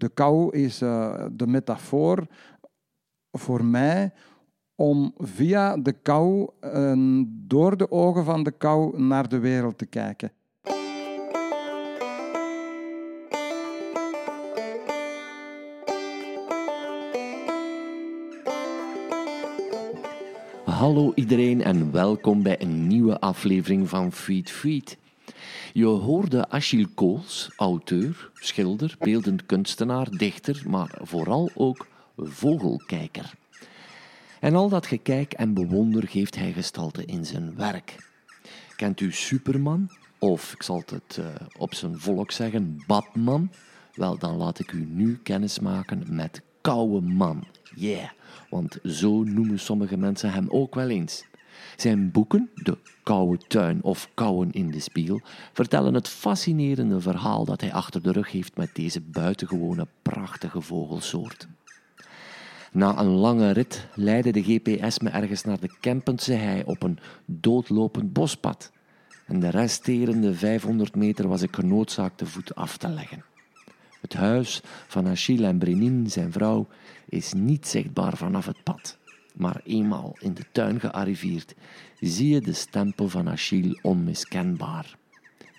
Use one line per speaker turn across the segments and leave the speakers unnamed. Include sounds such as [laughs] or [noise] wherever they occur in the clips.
De kou is uh, de metafoor voor mij om via de kou, uh, door de ogen van de kou, naar de wereld te kijken.
Hallo iedereen en welkom bij een nieuwe aflevering van Feed Feed. Je hoorde Achille Kools, auteur, schilder, beeldend kunstenaar, dichter, maar vooral ook vogelkijker. En al dat gekijk en bewonder geeft hij gestalte in zijn werk. Kent u Superman? Of, ik zal het uh, op zijn volk zeggen, Batman? Wel, dan laat ik u nu kennismaken met Koude Man. Yeah, want zo noemen sommige mensen hem ook wel eens. Zijn boeken, De Koude Tuin of Kouwen in de Spiegel, vertellen het fascinerende verhaal dat hij achter de rug heeft met deze buitengewone prachtige vogelsoort. Na een lange rit leidde de GPS me ergens naar de Kempense hei op een doodlopend bospad. En de resterende 500 meter was ik genoodzaakt de voet af te leggen. Het huis van Achille en Brenin, zijn vrouw, is niet zichtbaar vanaf het pad. Maar eenmaal in de tuin gearriveerd, zie je de stempel van Achille onmiskenbaar.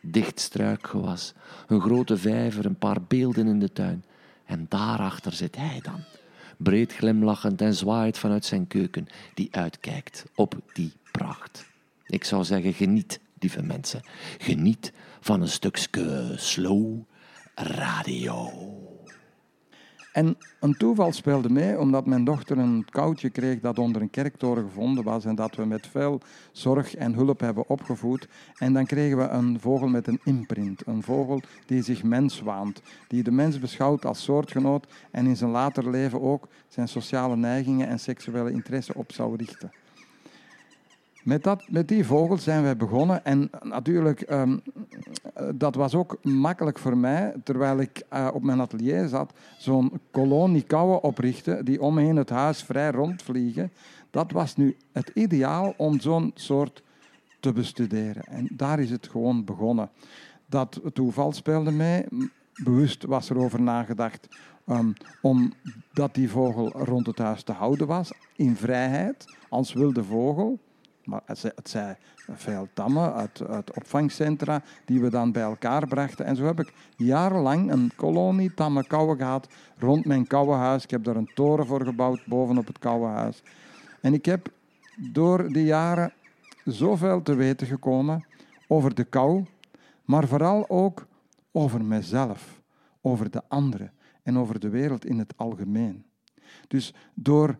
Dicht struikgewas, een grote vijver, een paar beelden in de tuin. En daarachter zit hij dan, breed glimlachend en zwaait vanuit zijn keuken, die uitkijkt op die pracht. Ik zou zeggen, geniet, lieve mensen. Geniet van een stukje slow radio.
En een toeval speelde mee, omdat mijn dochter een koudje kreeg dat onder een kerktoren gevonden was en dat we met veel zorg en hulp hebben opgevoed. En dan kregen we een vogel met een imprint. Een vogel die zich mens waant, die de mens beschouwt als soortgenoot en in zijn later leven ook zijn sociale neigingen en seksuele interesse op zou richten. Met, dat, met die vogel zijn wij begonnen. En natuurlijk, um, dat was ook makkelijk voor mij, terwijl ik uh, op mijn atelier zat, zo'n kolonie kauwen oprichten die omheen het huis vrij rondvliegen. Dat was nu het ideaal om zo'n soort te bestuderen. En daar is het gewoon begonnen. Dat toeval speelde mee. Bewust was er over nagedacht um, om dat die vogel rond het huis te houden was, in vrijheid, als wilde vogel. Maar het zijn veel tammen uit, uit opvangcentra die we dan bij elkaar brachten. En zo heb ik jarenlang een kolonie tamme kauwen gehad rond mijn huis. Ik heb daar een toren voor gebouwd bovenop het huis. En ik heb door die jaren zoveel te weten gekomen over de kou, maar vooral ook over mezelf, over de anderen en over de wereld in het algemeen. Dus door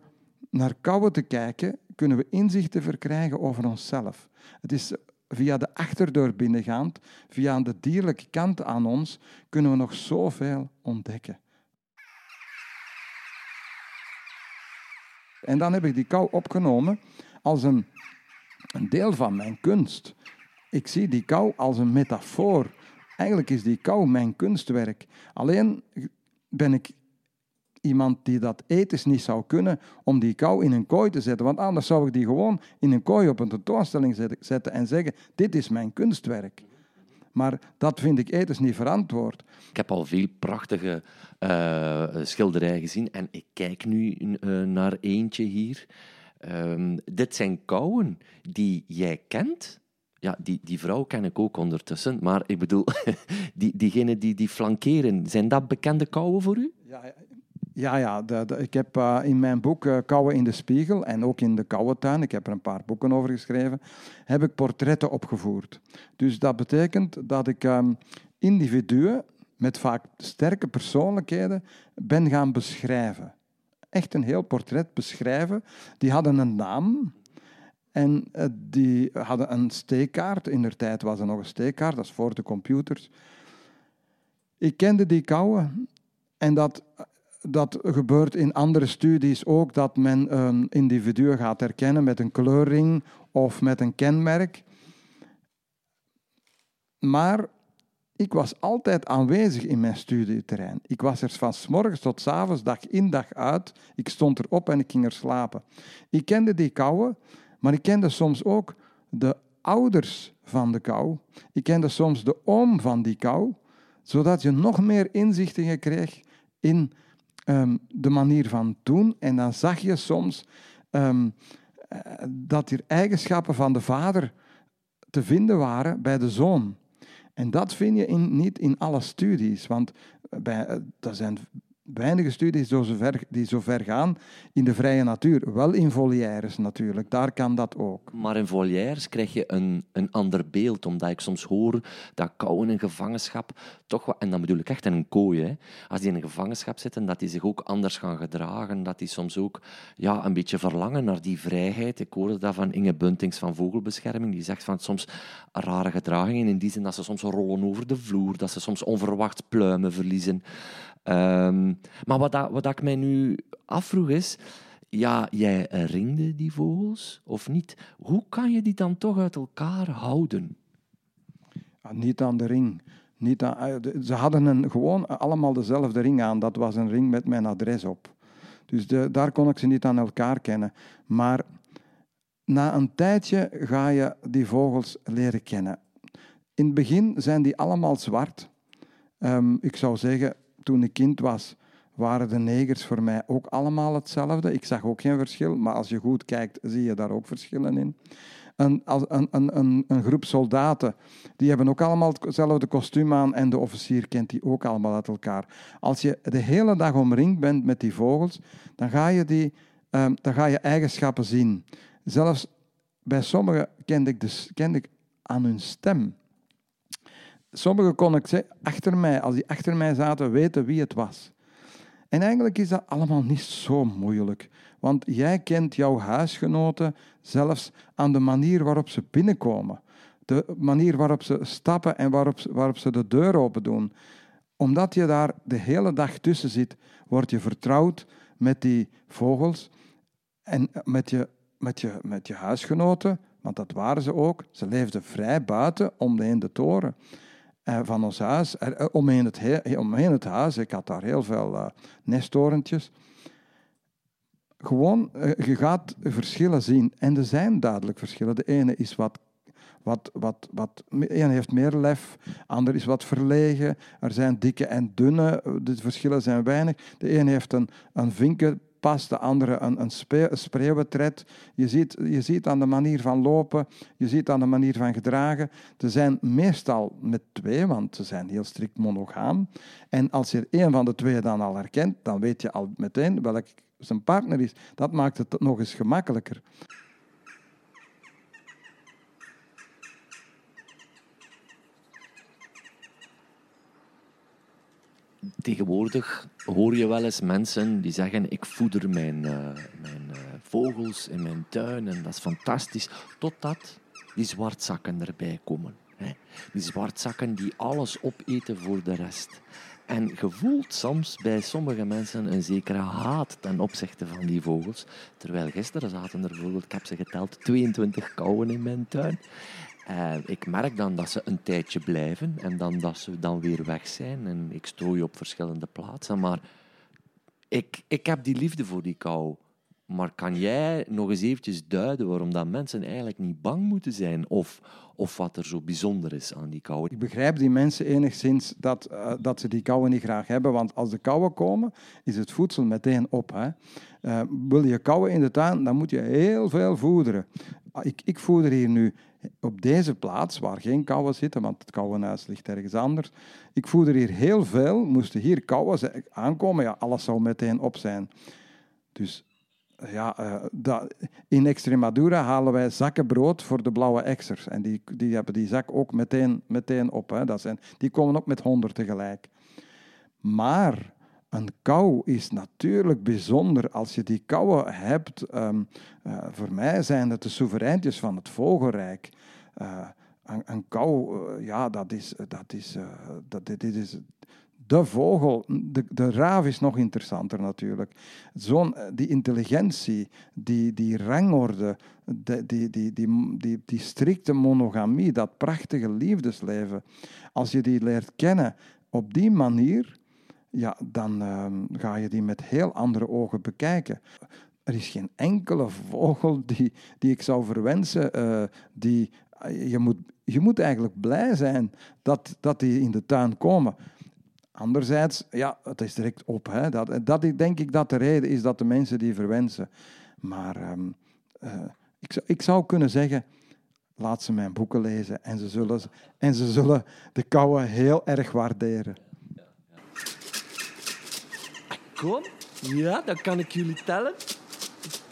naar kouwen te kijken, kunnen we inzichten verkrijgen over onszelf. Het is via de achterdeur binnengaand, via de dierlijke kant aan ons, kunnen we nog zoveel ontdekken. En dan heb ik die kou opgenomen als een, een deel van mijn kunst. Ik zie die kou als een metafoor. Eigenlijk is die kou mijn kunstwerk. Alleen ben ik iemand die dat ethisch niet zou kunnen om die kou in een kooi te zetten. Want anders zou ik die gewoon in een kooi op een tentoonstelling zetten en zeggen, dit is mijn kunstwerk. Maar dat vind ik ethisch niet verantwoord.
Ik heb al veel prachtige uh, schilderijen gezien en ik kijk nu uh, naar eentje hier. Um, dit zijn kouwen die jij kent. Ja, die, die vrouw ken ik ook ondertussen, maar ik bedoel, [laughs] die, diegenen die die flankeren, zijn dat bekende kouwen voor u?
Ja, ja, ja ik heb uh, in mijn boek uh, Kouwen in de Spiegel en ook in de Kouwentuin, ik heb er een paar boeken over geschreven, heb ik portretten opgevoerd. Dus dat betekent dat ik um, individuen met vaak sterke persoonlijkheden ben gaan beschrijven. Echt een heel portret beschrijven. Die hadden een naam, en uh, die hadden een steekkaart. In der tijd was er nog een steekkaart, dat is voor de computers. Ik kende die kouwen. En dat dat gebeurt in andere studies ook, dat men een individu gaat herkennen met een kleuring of met een kenmerk. Maar ik was altijd aanwezig in mijn studieterrein. Ik was er van s morgens tot s avonds, dag in dag uit. Ik stond erop en ik ging er slapen. Ik kende die kouwen, maar ik kende soms ook de ouders van de kou. Ik kende soms de oom van die kou, zodat je nog meer inzichten kreeg in ehm, de manier van doen. En dan zag je soms ehm, eh, dat er eigenschappen van de vader te vinden waren bij de zoon. En dat vind je in, niet in alle studies, want bij, er eh, zijn weinige studies die zo, ver, gaan in de vrije natuur. Wel in volières natuurlijk, daar kan dat ook.
Maar in volières krijg je een, een ander beeld, omdat ik soms hoor dat kou in gevangenschap toch wat, en dan bedoel ik echt in een kooi, hè, als die in een gevangenschap zitten, dat die zich ook anders gaan gedragen, dat die soms ook ja, een beetje verlangen naar die vrijheid. Ik hoorde dat van Inge Buntings van Vogelbescherming, die zegt van soms rare gedragingen in die zin dat ze soms rollen over de vloer, dat ze soms onverwacht pluimen verliezen. Um, maar wat, dat, dat ik mij nu afvroeg is, ja, jij ringde die vogels of niet? Hoe kan je die dan toch uit elkaar houden?
Ja, niet aan de ring. Niet aan, eh, ze hadden een, gewoon allemaal dezelfde ring aan. Dat was een ring met mijn adres op. Dus de, daar kon ik ze niet aan elkaar kennen. Maar na een tijdje ga je die vogels leren kennen. In het begin zijn die allemaal zwart. Um, ik zou zeggen, toen ik kind was, waren de negers voor mij ook allemaal hetzelfde. Ik zag ook geen verschil, maar als je goed kijkt, zie je daar ook verschillen in. Een, een, een, een, groep soldaten, die hebben ook allemaal hetzelfde kostuum aan en de officier kent die ook allemaal uit elkaar. Als je de hele dag omringd bent met die vogels, dan ga je, die, um, dan ga je eigenschappen zien. Zelfs bij sommigen kende ik, dus, kende ik aan hun stem sommigen kon ik achter mij, als die achter mij zaten, weten wie het was. En eigenlijk is dat allemaal niet zo moeilijk. Want jij kent jouw huisgenoten zelfs aan de manier waarop ze binnenkomen. De manier waarop ze stappen en waarop, waarop ze de deur open doen. Omdat je daar de hele dag tussen zit, word je vertrouwd met die vogels en met je, met je, met je huisgenoten, want dat waren ze ook. Ze leefden vrij buiten om de, de toren. Eh, van ons huis, eh, omheen, het, omheen het huis. Ik had daar heel veel uh, nestorentjes. Gewoon, je gaat verschillen zien. En er zijn duidelijk verschillen. De ene is wat wat, wat, wat, de ene heeft meer lef, de ander is wat verlegen. Er zijn dikke en dunne, de verschillen zijn weinig. De ene heeft een, een vinken pas, de andere een, een. Je ziet, je ziet aan de manier van lopen, je ziet aan de manier van gedragen. Ze zijn meestal met twee, want ze zijn heel strikt monogaam. En als je een van de twee dan al herkent, dan weet je al meteen welk zijn partner is. Dat maakt het nog eens gemakkelijker.
Tegenwoordig hoor je wel eens mensen die zeggen: Ik voeder mijn, uh, mijn uh, vogels in mijn tuin en dat is fantastisch. Totdat die zwartzakken erbij komen. Hè. Die zwartzakken die alles opeten voor de rest. En je voelt soms bij sommige mensen een zekere haat ten opzichte van die vogels. Terwijl gisteren zaten er bijvoorbeeld, ik heb ze geteld, 22 kauwen in mijn tuin. Uh, ik merk dan dat ze een tijdje blijven en dan dat ze dan weer weg zijn. En ik strooi op verschillende plaatsen. Maar ik, ik heb die liefde voor die kou. Maar kan jij nog eens eventjes duiden waarom dat mensen eigenlijk niet bang moeten zijn? Of, of wat er zo bijzonder is aan die kou?
Ik begrijp die mensen enigszins dat, uh, dat ze die kou niet graag hebben. Want als de kouwen komen, is het voedsel meteen op. Hè? Uh, wil je kouwen in de tuin, dan moet je heel veel voederen. Ik, ik voeder hier nu op deze plaats, waar geen kouwen zitten, want het kouwenhuis ligt ergens anders. Ik voeder hier heel veel. Moesten hier kouwen aankomen, ja, alles zou meteen op zijn. Dus ja, dat, in Extremadura halen wij zakken brood voor de blauwe exers. En die, die hebben die zak ook meteen, meteen op. Hè. Dat zijn, die komen ook met honderd tegelijk. Maar een kou is natuurlijk bijzonder als je die kouwen hebt. Um, uh, voor mij zijn het de soevereintjes van het vogelrijk. Uh, een, een, kou, ja, dat is, dat is, dat, dit is de vogel, de, de raaf is nog interessanter natuurlijk. Zo'n, die intelligentie, die, die rangorde, die, die, die, die, die, die strikte monogamie, dat prachtige liefdesleven. Als je die leert kennen op die manier, ja, dan uh, ga je die met heel andere ogen bekijken. Er is geen enkele vogel die, die ik zou verwensen. Uh, die, je, moet, je moet eigenlijk blij zijn dat, dat die in de tuin komen. Anderzijds, ja, het is direct op. Hè. Dat, dat denk ik dat de reden is dat de mensen die verwensen. Maar ehm, eh, ik, zou, ik zou kunnen zeggen, laat ze mijn boeken lezen en ze zullen, en ze zullen de kouwen heel erg waarderen.
Kom, ja, dan kan ik jullie tellen.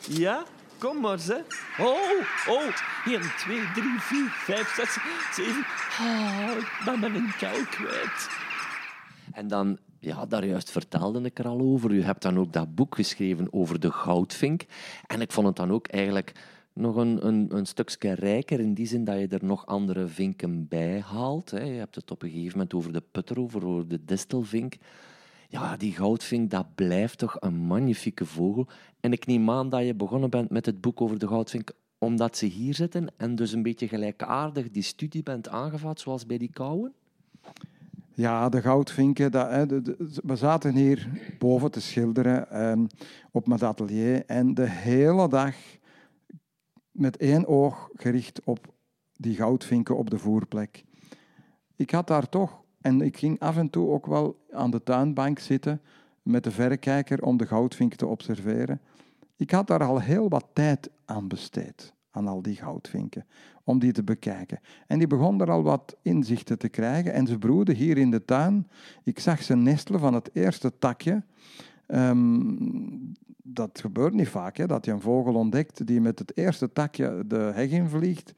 Ja, kom maar, ze. Oh, oh, 1, 2, 3, 4, 5, 6, 7. Oh, ik ben mijn kou kwijt. En dan, ja, daar juist vertelde ik er al over. U hebt dan ook dat boek geschreven over de goudvink. En ik vond het dan ook eigenlijk nog een, een, een stukje rijker in die zin dat je er nog andere vinken bij haalt. Hè. Je hebt het op een gegeven moment over de putter, over de distelvink. Ja, die goudvink, dat blijft toch een magnifieke vogel. En ik neem aan dat je begonnen bent met het boek over de goudvink omdat ze hier zitten en dus een beetje gelijkaardig die studie bent aangevat, zoals bij die kouwen?
Ja, de goudvinken. Dat, hè, we zaten hier boven te schilderen ehm, op mijn atelier en de hele dag met één oog gericht op die goudvinken op de voerplek. Ik had daar toch, en ik ging af en toe ook wel aan de tuinbank zitten met de verrekijker om de goudvink te observeren. Ik had daar al heel wat tijd aan besteed, al die goudvinken, om die te bekijken. En die begon er al wat inzichten te krijgen en ze broeden hier in de tuin. Ik zag ze nestelen van het eerste takje. Um, dat gebeurt niet vaak, hè, dat je een vogel ontdekt die met het eerste takje de heg invliegt.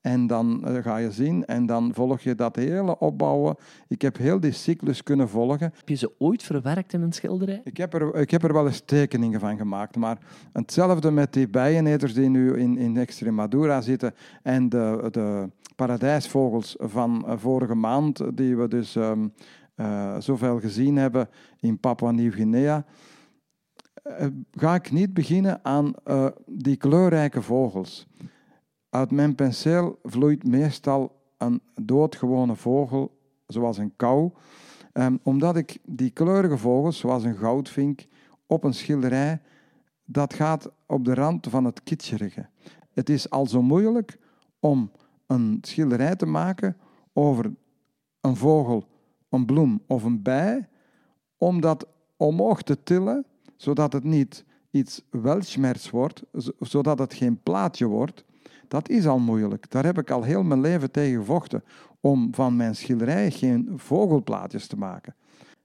En dan uh, ga je zien en dan volg je dat hele opbouwen. Ik heb heel die cyclus kunnen volgen.
Heb je ze ooit verwerkt in een schilderij?
Ik heb er, ik heb er wel eens tekeningen van gemaakt. Maar hetzelfde met die bijeneters die nu in, in Extremadura zitten. En de, de paradijsvogels van uh, vorige maand, die we dus um, uh, zoveel gezien hebben in Papua Nieuw-Guinea. ga ik niet beginnen aan die kleurrijke vogels. Uit mijn penseel vloeit meestal een doodgewone vogel, zoals een kou, um, omdat ik die kleurige vogels, zoals een goudvink, op een schilderij, dat gaat op de rand van het kitscherige. Het is al zo moeilijk om een schilderij te maken over een vogel, een bloem of een bij, om dat omhoog te tillen, zodat het niet iets welschmerz wordt, zodat het geen plaatje wordt, dat is al moeilijk. Daar heb ik al heel mijn leven tegen gevochten. Om van mijn schilderij geen vogelplaatjes te maken.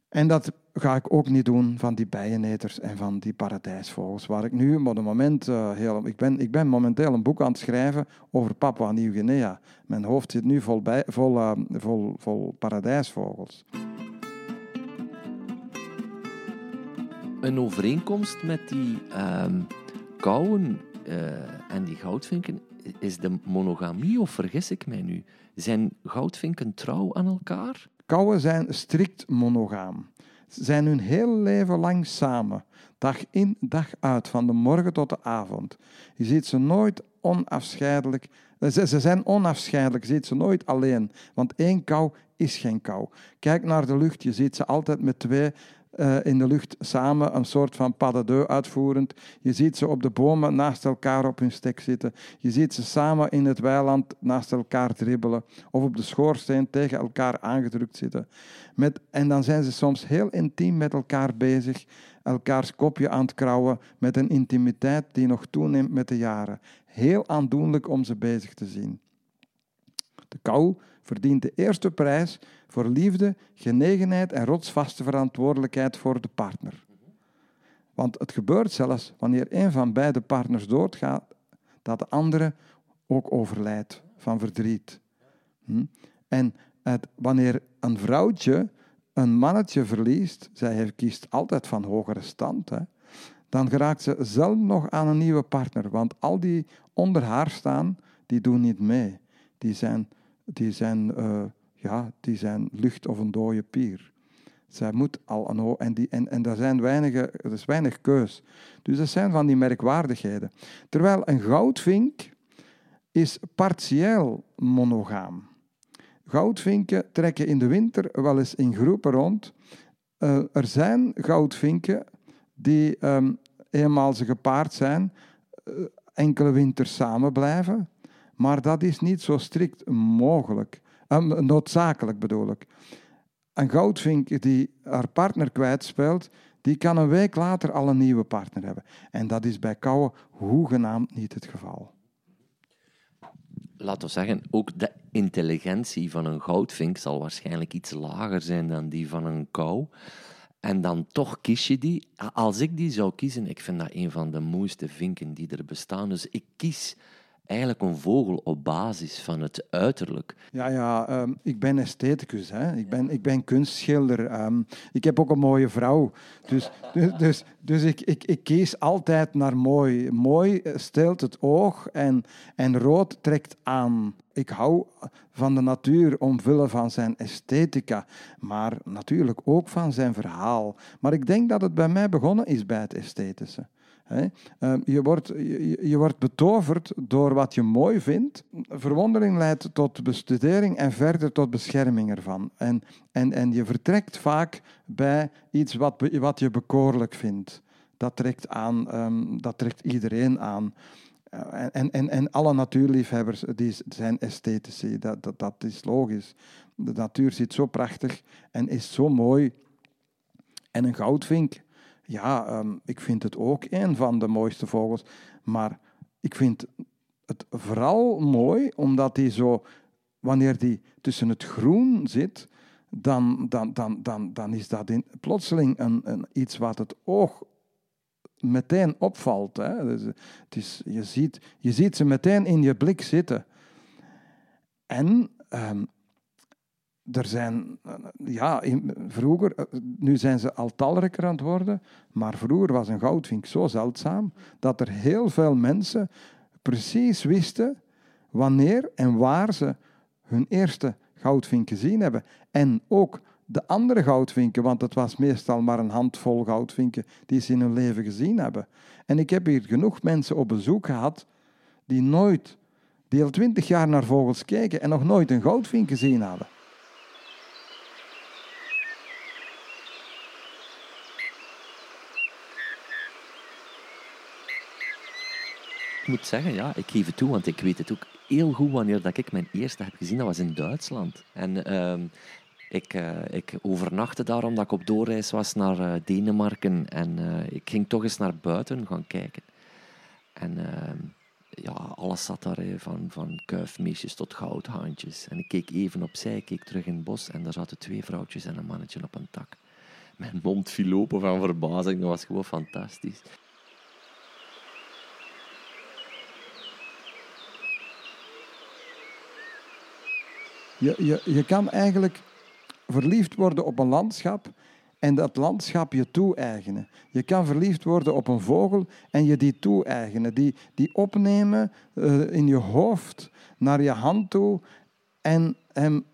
En dat ga ik ook niet doen van die bijeneters en van die paradijsvogels. Waar ik nu op het moment uh, heel. Ik ben, ik ben momenteel een boek aan het schrijven over Papua Nieuw-Guinea. Mijn hoofd zit nu vol, vol, uh, vol, vol paradijsvogels.
Een overeenkomst met die uh, en die goudvinken is de monogamie of vergis ik mij nu? Zijn goudvinken trouw aan elkaar?
Kouwen zijn strikt monogaam. Ze zijn hun hele leven lang samen, dag in, dag uit, van de morgen tot de avond. Je ziet ze nooit onafscheidelijk. Ze, ze zijn onafscheidelijk, je ziet ze nooit alleen, want één kou is geen kou. Kijk naar de lucht, je ziet ze altijd met twee uh, in de lucht samen een soort van pas de deux uitvoerend. Je ziet ze op de bomen naast elkaar op hun stek zitten. Je ziet ze samen in het weiland naast elkaar dribbelen of op de schoorsteen tegen elkaar aangedrukt zitten. Met, en dan zijn ze soms heel intiem met elkaar bezig, elkaars kopje aan het krauwen met een intimiteit die nog toeneemt met de jaren. Heel aandoenlijk om ze bezig te zien. De kou verdient de eerste prijs voor liefde, genegenheid en rotsvaste verantwoordelijkheid voor de partner. Want het gebeurt zelfs wanneer een van beide partners doodgaat, dat de andere ook overlijdt van verdriet. Hm? En het, wanneer een vrouwtje een mannetje verliest, zij kiest altijd van hogere stand, hè, dan geraakt ze zelf nog aan een nieuwe partner. Want al die onder haar staan, die doen niet mee. Die zijn, die zijn uh, ja, die zijn lucht of een dode pier. Zij moet al en, die, en, en daar zijn weinige, er is weinig keus. Dus dat zijn van die merkwaardigheden. Terwijl een goudvink is partieel monogaam. Goudvinken trekken in de winter wel eens in groepen rond. Uh, er zijn goudvinken die um, eenmaal ze gepaard zijn, uh, enkele winters samen blijven. Maar dat is niet zo strikt mogelijk. Um, noodzakelijk bedoel ik. een goudvink die haar partner kwijtspeelt, die kan een week later al een nieuwe partner hebben. En dat is bij kauwen hoegenaamd niet het geval.
Laten we zeggen, ook de intelligentie van een goudvink zal waarschijnlijk iets lager zijn dan die van een kou. En dan toch kies je die. Als ik die zou kiezen, ik vind dat een van de mooiste vinken die er bestaan. Dus ik kies eigenlijk een vogel op basis van het uiterlijk.
Ja, ja ehm, ik ben estheticus. Hè. Ik, ben, ik ben kunstschilder. Ehm, ik heb ook een mooie vrouw. Dus, dus, dus, dus ik, ik, ik kies altijd naar mooi. Mooi stelt het oog en, en rood trekt aan. Ik hou van de natuur omwille van zijn esthetica, maar natuurlijk ook van zijn verhaal. Maar ik denk dat het bij mij begonnen is bij het esthetische. Ehm, je, wordt, je, wordt betoverd door wat je mooi vindt. Verwondering leidt tot bestudering en verder tot bescherming ervan. En, en, en je vertrekt vaak bij iets wat, wat je bekoorlijk vindt. Dat trekt, aan, ehm, dat trekt iedereen aan. Eh, en, en, en alle natuurliefhebbers die zijn esthetici, dat, dat, dat is logisch. De natuur zit zo prachtig en is zo mooi. En een goudvink, ja, ehm, ik vind het ook een van de mooiste vogels. Maar ik vind het vooral mooi omdat die zo, wanneer die tussen het groen zit, dan, dan, dan, dan, dan is dat in, plotseling een, een, iets wat het oog meteen opvalt. Hè. Dus, het is, je, ziet, je ziet ze meteen in je blik zitten. En ehm, er zijn, ja, vroeger, eh, nu zijn ze al talrijker aan het worden, maar vroeger was een goudvink zo zeldzaam dat er heel veel mensen precies wisten wanneer en waar ze hun eerste goudvink gezien hebben. En ook de andere goudvinken, want het was meestal maar een handvol goudvinken die ze in hun leven gezien hebben. En ik heb hier genoeg mensen op bezoek gehad die nooit, die al twintig jaar naar vogels keken en nog nooit een goudvink gezien hadden.
Ik moet zeggen, ja, ik geef het toe, want ik weet het ook heel goed wanneer dat ik mijn eerste heb gezien. Dat was in Duitsland. En ehm, ik, uh, ik overnachtte daar omdat ik op doorreis was naar uh, Denemarken. En uh, ik ging toch eens naar buiten gaan kijken. En ehm, ja, alles zat daar, van, van kuifmeesjes tot goudhaantjes. En ik keek even opzij, keek terug in het bos en daar zaten twee vrouwtjes en een mannetje op een tak. Mijn mond viel open van verbazing, dat was gewoon fantastisch.
Je, je, je kan eigenlijk verliefd worden op een landschap en dat landschap je toe-eigenen. Je kan verliefd worden op een vogel en je die toe-eigenen. Die, die opnemen uh, in je hoofd, naar je hand toe en hem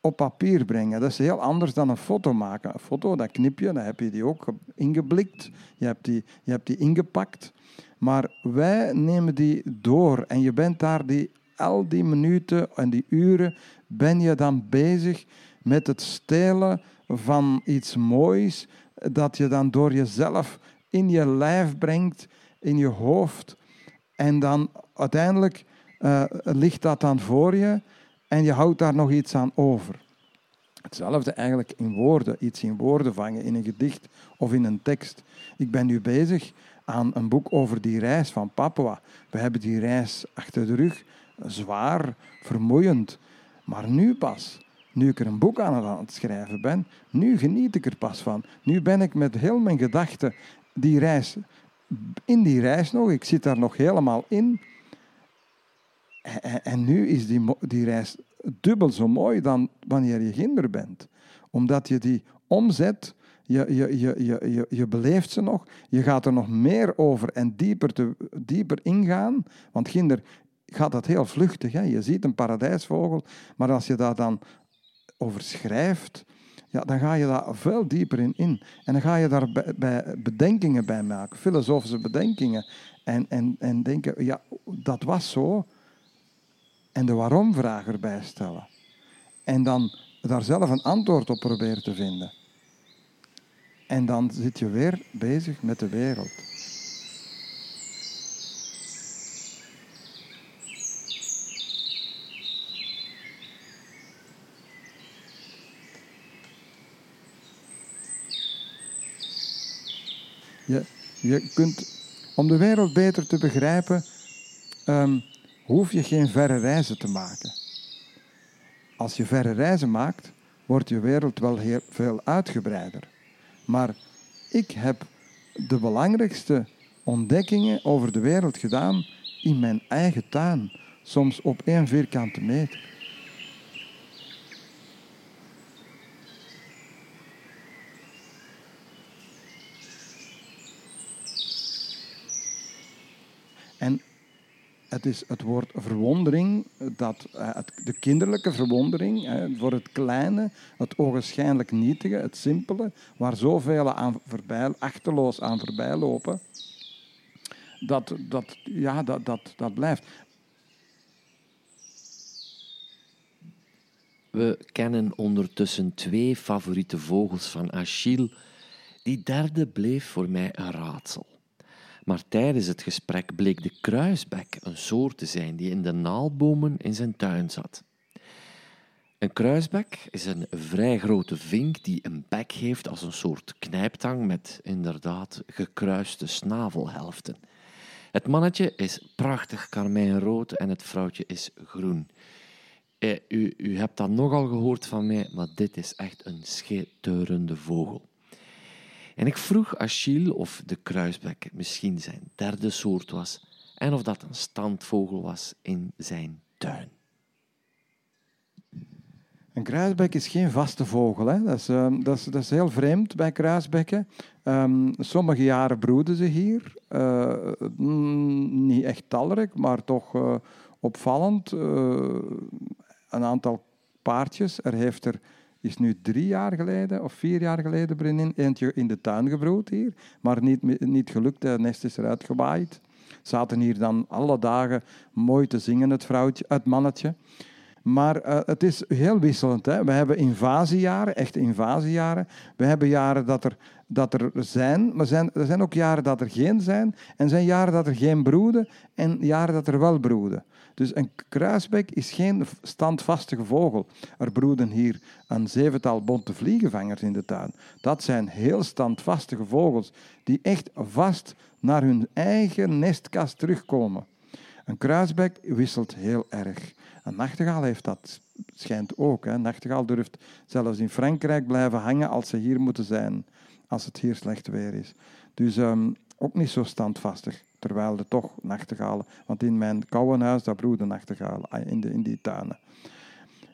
op papier brengen. Dat is heel anders dan een foto maken. Een foto, dat knip je, dan heb je die ook ingeblikt. Je hebt die, je hebt die ingepakt. Maar wij nemen die door en je bent daar die, al die minuten en die uren ben je dan bezig met het stelen van iets moois dat je dan door jezelf in je lijf brengt, in je hoofd. En dan uiteindelijk uh, ligt dat dan voor je en je houdt daar nog iets aan over. Hetzelfde eigenlijk in woorden, iets in woorden vangen, in een gedicht of in een tekst. Ik ben nu bezig aan een boek over die reis van Papua. We hebben die reis achter de rug, zwaar, vermoeiend. Maar nu pas, nu ik er een boek aan het schrijven ben, nu geniet ik er pas van. Nu ben ik met heel mijn gedachten die reis, in die reis nog, ik zit daar nog helemaal in. En, en nu is die, die reis dubbel zo mooi dan wanneer je kinder bent. Omdat je die omzet, je, je, je, je, je, je beleeft ze nog, je gaat er nog meer over en dieper, te, dieper ingaan. Want kinder, gaat dat heel vluchtig. Hè? Je ziet een paradijsvogel, maar als je daar dan over schrijft, ja, dan ga je daar veel dieper in in. En dan ga je daar bij, bedenkingen bij maken, filosofische bedenkingen. En, en, en denken, ja, dat was zo. En de waarom-vraag erbij stellen. En dan daar zelf een antwoord op proberen te vinden. En dan zit je weer bezig met de wereld. Je, kunt, om de wereld beter te begrijpen, ehm, hoef je geen verre reizen te maken. Als je verre reizen maakt, wordt je wereld wel heel veel uitgebreider. Maar ik heb de belangrijkste ontdekkingen over de wereld gedaan in mijn eigen tuin, soms op één vierkante meter. En het is het woord verwondering, dat, eh, de kinderlijke verwondering voor het kleine, het ogenschijnlijk nietige, het simpele, waar zoveel aan voorbij, achterloos aan voorbij lopen, dat, dat, ja, dat, dat, dat blijft.
We kennen ondertussen twee favoriete vogels van Achille. Die derde bleef voor mij een raadsel. Maar tijdens het gesprek bleek de kruisbek een soort te zijn die in de naalbomen in zijn tuin zat. Een kruisbek is een vrij grote vink die een bek heeft als een soort knijptang met inderdaad gekruiste snavelhelften. Het mannetje is prachtig karmijnrood en het vrouwtje is groen. Eh, u, u hebt dat nogal gehoord van mij, maar dit is echt een schitterende vogel. En ik vroeg Achille of de kruisbek misschien zijn derde soort was en of dat een standvogel was in zijn tuin.
Een kruisbek is geen vaste vogel. Hè? Dat, is, uh, dat, is, dat is heel vreemd bij kruisbekken. Um, sommige jaren broeden ze hier. Uh, niet echt talrijk, maar toch uh, opvallend. een aantal paardjes. Er heeft er is nu drie jaar geleden of vier jaar geleden Brenin eentje in de tuin gebroed hier, maar niet, niet gelukt. Het nest is eruit gewaaid. Zaten hier dan alle dagen mooi te zingen, het vrouwtje, het mannetje. Maar uh, het is heel wisselend. Hè? We hebben invasiejaren, echte invasiejaren. We hebben jaren dat er, dat er zijn, maar zijn, er zijn ook jaren dat er geen zijn. En zijn jaren dat er geen broeden en jaren dat er wel broeden. Dus een kruisbek is geen standvastige vogel. Er broeden hier een zevental bonte vliegenvangers in de tuin. Dat zijn heel standvastige vogels die echt vast naar hun eigen nestkast terugkomen. Een kruisbek wisselt heel erg. Een nachtegaal heeft dat, schijnt ook. Een nachtegaal durft zelfs in Frankrijk blijven hangen als ze hier moeten zijn, als het hier slecht weer is. Dus um, ook niet zo standvastig. Terwijl er toch nachtegalen, want in mijn koude huis, daar broeden nachtegalen ah, in, de, in die tuinen.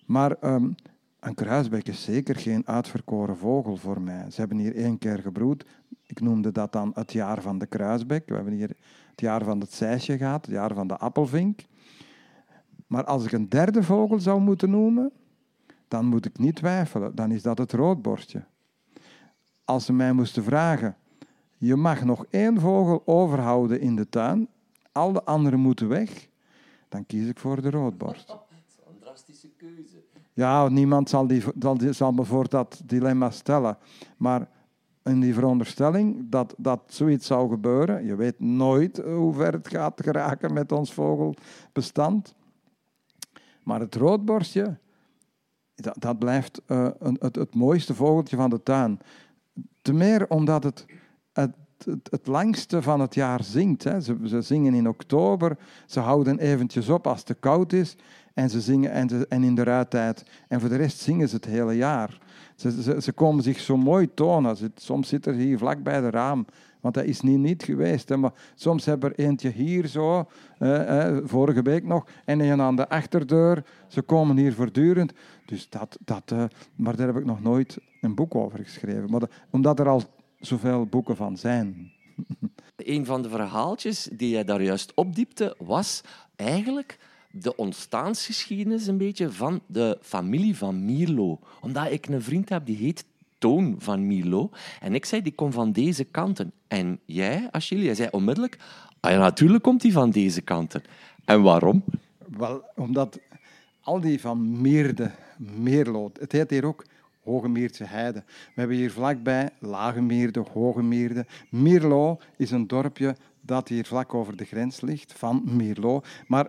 Maar um, een kruisbek is zeker geen uitverkoren vogel voor mij. Ze hebben hier één keer gebroed. Ik noemde dat dan het jaar van de kruisbek. We hebben hier het jaar van het zeisje gehad, het jaar van de appelvink. Maar als ik een derde vogel zou moeten noemen, dan moet ik niet twijfelen. Dan is dat het roodborstje. Als ze mij moesten vragen, je mag nog één vogel overhouden in de tuin, al de anderen moeten weg, dan kies ik voor de roodborst. [laughs] Dat
is een drastische keuze.
Ja, niemand zal, die, zal, zal me voor dat dilemma stellen. Maar in die veronderstelling dat, dat zoiets zou gebeuren, je weet nooit hoe ver het gaat geraken met ons vogelbestand. Maar het roodborstje, dat, dat blijft uh, een, het, het mooiste vogeltje van de tuin. Te meer omdat het het, het, langste van het jaar zingt. Hè. Ze, ze, zingen in oktober, ze houden eventjes op als het te koud is en ze zingen en, en in de ruittijd. En voor de rest zingen ze het hele jaar. Ze, ze, ze komen zich zo mooi tonen. Soms zit er hier vlak bij de raam, want dat is niet, niet geweest. Hè. Maar soms hebben er eentje hier zo, eh, vorige week nog, en een aan de achterdeur. Ze komen hier voortdurend. Dus dat, dat, uh, maar daar heb ik nog nooit een boek over geschreven. Maar omdat er al zoveel boeken van zijn. [laughs]
Een van de verhaaltjes die jij daar juist opdiepte, was eigenlijk de ontstaansgeschiedenis een beetje van de familie van Milo. Omdat ik een vriend heb die heet Toon van Milo. En ik zei, die komt van deze kanten. En jij, Achille, jij zei onmiddellijk, ah ja, natuurlijk komt die van deze kanten. En waarom?
Wel, omdat al die van Meerde, Meerlo, het heet hier ook Hogemeertse Heide. We hebben hier vlakbij Lagemeerde, Hogemeerde. Mierlo is een dorpje dat hier vlak over de grens ligt van Mierlo. Maar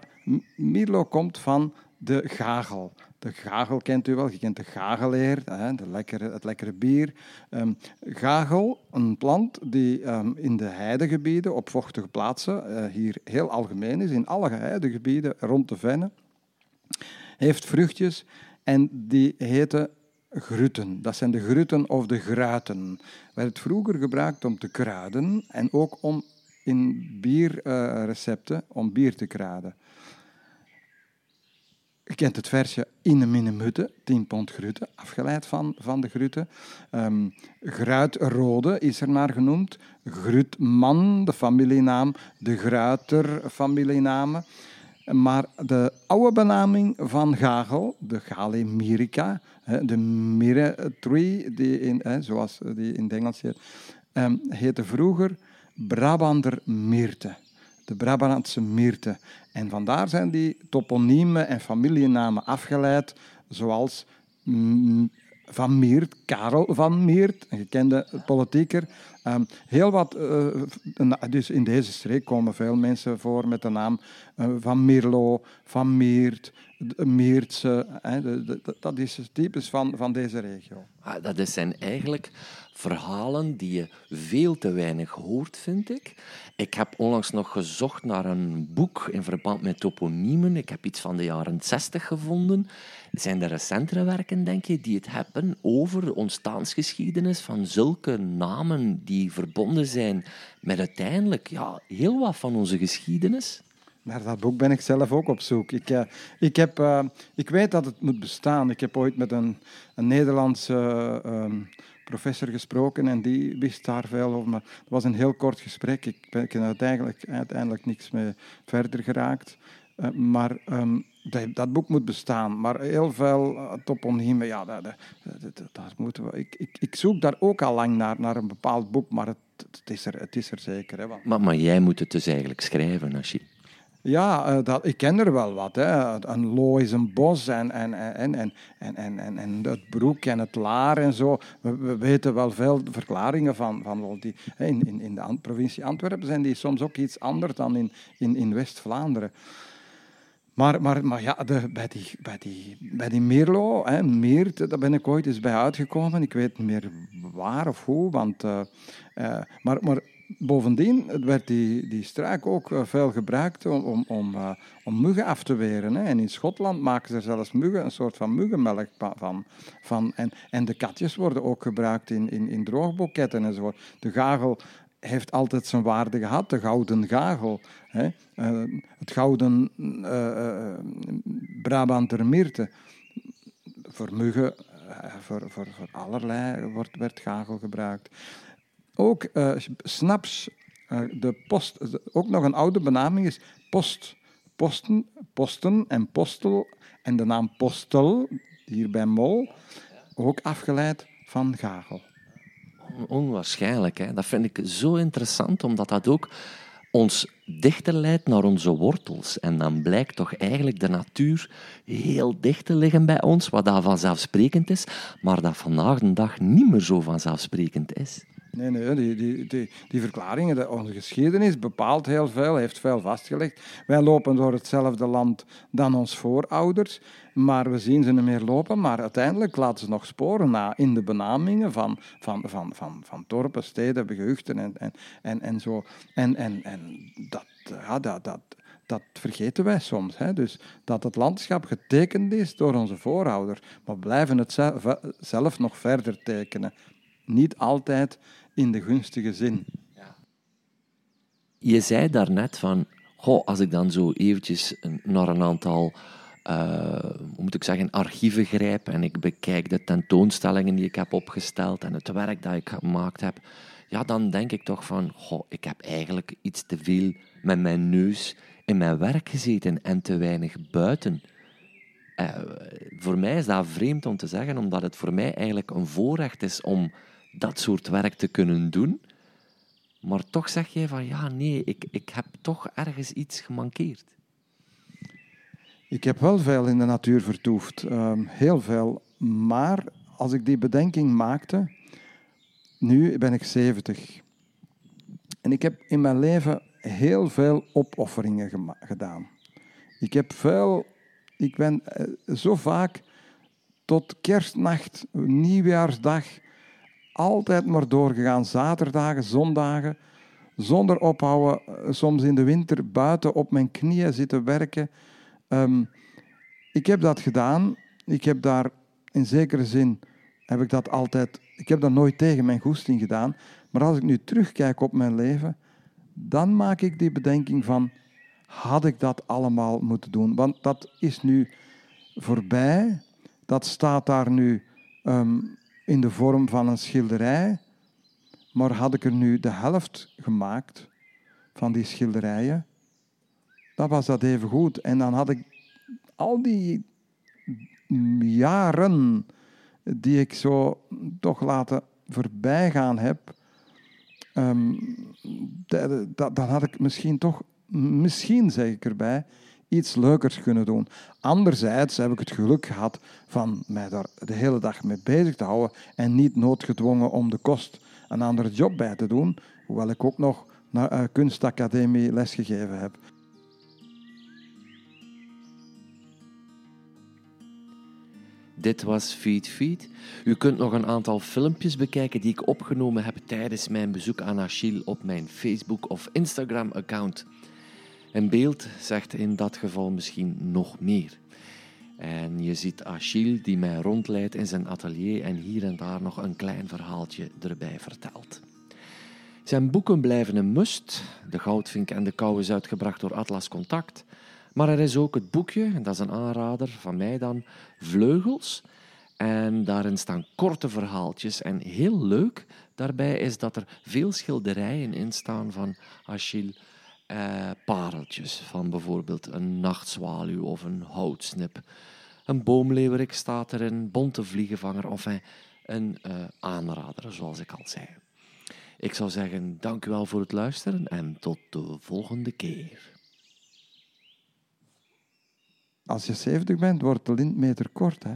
Mierlo komt van de Gagel. de gagel kent u wel, je kent de gageleer, de lekkere, het lekkere bier. Um, gagel, een plant die um, in de heidegebieden, op vochtige plaatsen, uh, hier heel algemeen is, in alle heidegebieden rond de Venne, heeft vruchtjes en die heten gruten. Dat zijn de gruten of de gruiten. Werd vroeger gebruikt om te kruiden en ook om in bierrecepten uh, om bier te kruiden. Je kent het versje in een minnemutte, 10 pond gruten, afgeleid van, van de gruten. Um, Gruitrode is er naar genoemd. Grutman, de familienaam. De Gruiter, familienamen. Maar de oude benaming van Gagel, de Galemirica, de myrrhe tree, die in, zoals die in het Engels heet, ehm, heette vroeger Brabander Myrte. De Brabantse Myrte. En vandaar zijn die toponiemen en familienamen afgeleid, zoals van Miert, Karel van Miert, een gekende politieker. Um, heel wat, uh, dus in deze streek komen veel mensen voor met de naam uh, van Mirlo, van Miert, Miertse. dat is typisch van, van deze regio.
Ah, dat zijn eigenlijk verhalen die je veel te weinig hoort, vind ik. Ik heb onlangs nog gezocht naar een boek in verband met toponiemen. Ik heb iets van de jaren 60 gevonden. Zijn er recentere werken, denk je, die het hebben over de ontstaansgeschiedenis van zulke namen die verbonden zijn met uiteindelijk ja, heel wat van onze geschiedenis?
Naar dat boek ben ik zelf ook op zoek. Ik, uh, ik, heb, uh, ik weet dat het moet bestaan. Ik heb ooit met een, een Nederlandse uh, professor gesproken en die wist daar veel over. Maar het was een heel kort gesprek. Ik ben, ik uiteindelijk, uiteindelijk niks mee verder geraakt. maar um, dat, dat, boek moet bestaan. Maar heel veel toponiemen, ja, dat, dat, dat moeten we. Ik, ik, ik, zoek daar ook al lang naar, naar een bepaald boek, maar het, het, is, er, het is er zeker. Hè,
maar, maar jij moet het dus eigenlijk schrijven, je...
Ja, uh, dat, ik ken er wel wat. Hè. Een loo is een bos en, en, en, en, en, en, en het broek en het laar en zo. We, we weten wel veel verklaringen van, van die. In, in, in de provincie Antwerpen zijn die soms ook iets anders dan in, in, in West-Vlaanderen. Maar, maar, maar ja, de, bij, die, bij, die, bij die Meerlo, hè, Meert, daar ben ik ooit eens bij uitgekomen. Ik weet niet meer waar of hoe, want... Uh, uh, maar, maar bovendien werd die, die struik ook eh, veel gebruikt om, om, om, uh, om muggen af te weren. Hè. En in Schotland maken ze zelfs muggen, een soort van muggenmelk van. van en, en de katjes worden ook gebruikt in, in, in droogboketten enzovoort. De gagel heeft altijd zijn waarde gehad, de gouden gagel. Hè. Uh, het gouden uh, Brabanter Mirte. Voor muggen, voor, voor, voor allerlei wordt, werd gagel gebruikt. Ook uh, snaps, uh, de post, ook nog een oude benaming is post. Posten, posten en postel. En de naam postel, hier bij Mol, ook afgeleid van gagel.
Onwaarschijnlijk, hè? dat vind ik zo interessant, omdat dat ook ons dichter leidt naar onze wortels. En dan blijkt toch eigenlijk de natuur heel dicht te liggen bij ons, wat dat vanzelfsprekend is, maar dat vandaag de dag niet meer zo vanzelfsprekend is.
Nee, nee, die, die, die, verklaringen, de, onze geschiedenis bepaalt heel veel, heeft veel vastgelegd. Wij lopen door hetzelfde land dan ons voorouders, maar we zien ze niet meer lopen. Maar uiteindelijk laten ze nog sporen na in de benamingen van, van, van, van, van dorpen, steden, gehuchten en, en, en, en zo. En, en, en dat, ja, dat, dat, dat vergeten wij soms. Hè? Dus dat het landschap getekend is door onze voorouders, maar blijven het zelf nog verder tekenen. Niet altijd in de gunstige zin. Ja.
Je zei daarnet van, goh, als ik dan zo eventjes naar een aantal, uh, hoe moet ik zeggen, archieven grijp en ik bekijk de tentoonstellingen die ik heb opgesteld en het werk dat ik gemaakt heb, ja, dan denk ik toch van, goh, ik heb eigenlijk iets te veel met mijn neus in mijn werk gezeten en te weinig buiten. Uh, voor mij is dat vreemd om te zeggen, omdat het voor mij eigenlijk een voorrecht is om dat soort werk te kunnen doen. Maar toch zeg jij van ja, nee, ik, ik heb toch ergens iets gemankeerd.
Ik heb wel veel in de natuur vertoefd, um, heel veel. Maar als ik die bedenking maakte, nu ben ik 70. En ik heb in mijn leven heel veel opofferingen gedaan. Ik heb veel, ik ben eh, zo vaak tot kerstnacht, nieuwjaarsdag, altijd maar doorgegaan. Zaterdagen, zondagen, zonder ophouden. Soms in de winter buiten op mijn knieën zitten werken. Ehm, ik heb dat gedaan. Ik heb daar in zekere zin heb ik dat altijd. Ik heb dat nooit tegen mijn goesting gedaan. Maar als ik nu terugkijk op mijn leven, dan maak ik die bedenking van: had ik dat allemaal moeten doen? Want dat is nu voorbij. Dat staat daar nu ehm, in de vorm van een schilderij. Maar had ik er nu de helft gemaakt van die schilderijen, dan was dat even goed. En dan had ik al die jaren die ik zo toch laten voorbijgaan heb, um, dan had ik misschien toch, misschien zeg ik erbij, iets leukers kunnen doen. Anderzijds heb ik het geluk gehad van mij daar de hele dag mee bezig te houden en niet noodgedwongen om de kost een andere job bij te doen, hoewel ik ook nog naar een kunstacademie lesgegeven heb.
Dit was Feed Feed. U kunt nog een aantal filmpjes bekijken die ik opgenomen heb tijdens mijn bezoek aan Achille op mijn Facebook of Instagram-account. Een beeld zegt in dat geval misschien nog meer. En je ziet Achille die mij rondleidt in zijn atelier en hier en daar nog een klein verhaaltje erbij vertelt. Zijn boeken blijven een must. De Goudvink en de Kou is uitgebracht door Atlas Contact. Maar er is ook het boekje, en dat is een aanrader van mij dan, Vleugels. En daarin staan korte verhaaltjes. En heel leuk daarbij is dat er veel schilderijen in staan van Achille. Eh, pareltjes van bijvoorbeeld een nachtzwaluw of een houtsnip. Een boomleeuwerik staat erin, bonte vliegenvanger of een, uh, aanrader, zoals ik al zei. Ik zou zeggen, dank u wel voor het luisteren en tot de volgende keer.
Als je 70 bent, wordt de lintmeter kort. Hè?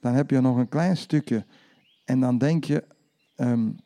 Dan heb je nog een klein stukje. En dan denk je, um,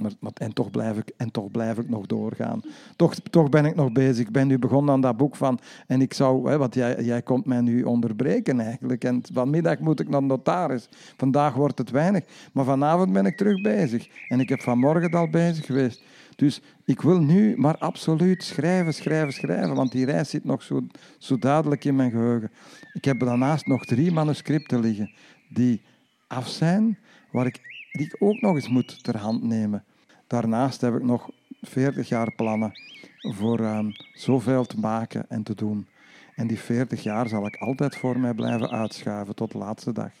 maar, en, toch blijf ik, en toch blijf ik nog doorgaan. Toch, toch ben ik nog bezig. Ik ben nu begonnen aan dat boek van. En ik zou, hè, want jij, jij komt mij nu onderbreken eigenlijk. En vanmiddag moet ik naar notaris. Vandaag wordt het weinig. Maar vanavond ben ik terug bezig. En ik heb vanmorgen al bezig geweest. Dus ik wil nu maar absoluut schrijven, schrijven, schrijven. Want die reis zit nog zo, zo duidelijk in mijn geheugen. Ik heb daarnaast nog drie manuscripten liggen die af zijn, waar ik die ik ook nog eens moet ter hand nemen. Daarnaast heb ik nog 40 jaar plannen voor um, zoveel te maken en te doen. En die 40 jaar zal ik altijd voor mij blijven uitschuiven tot de laatste dag.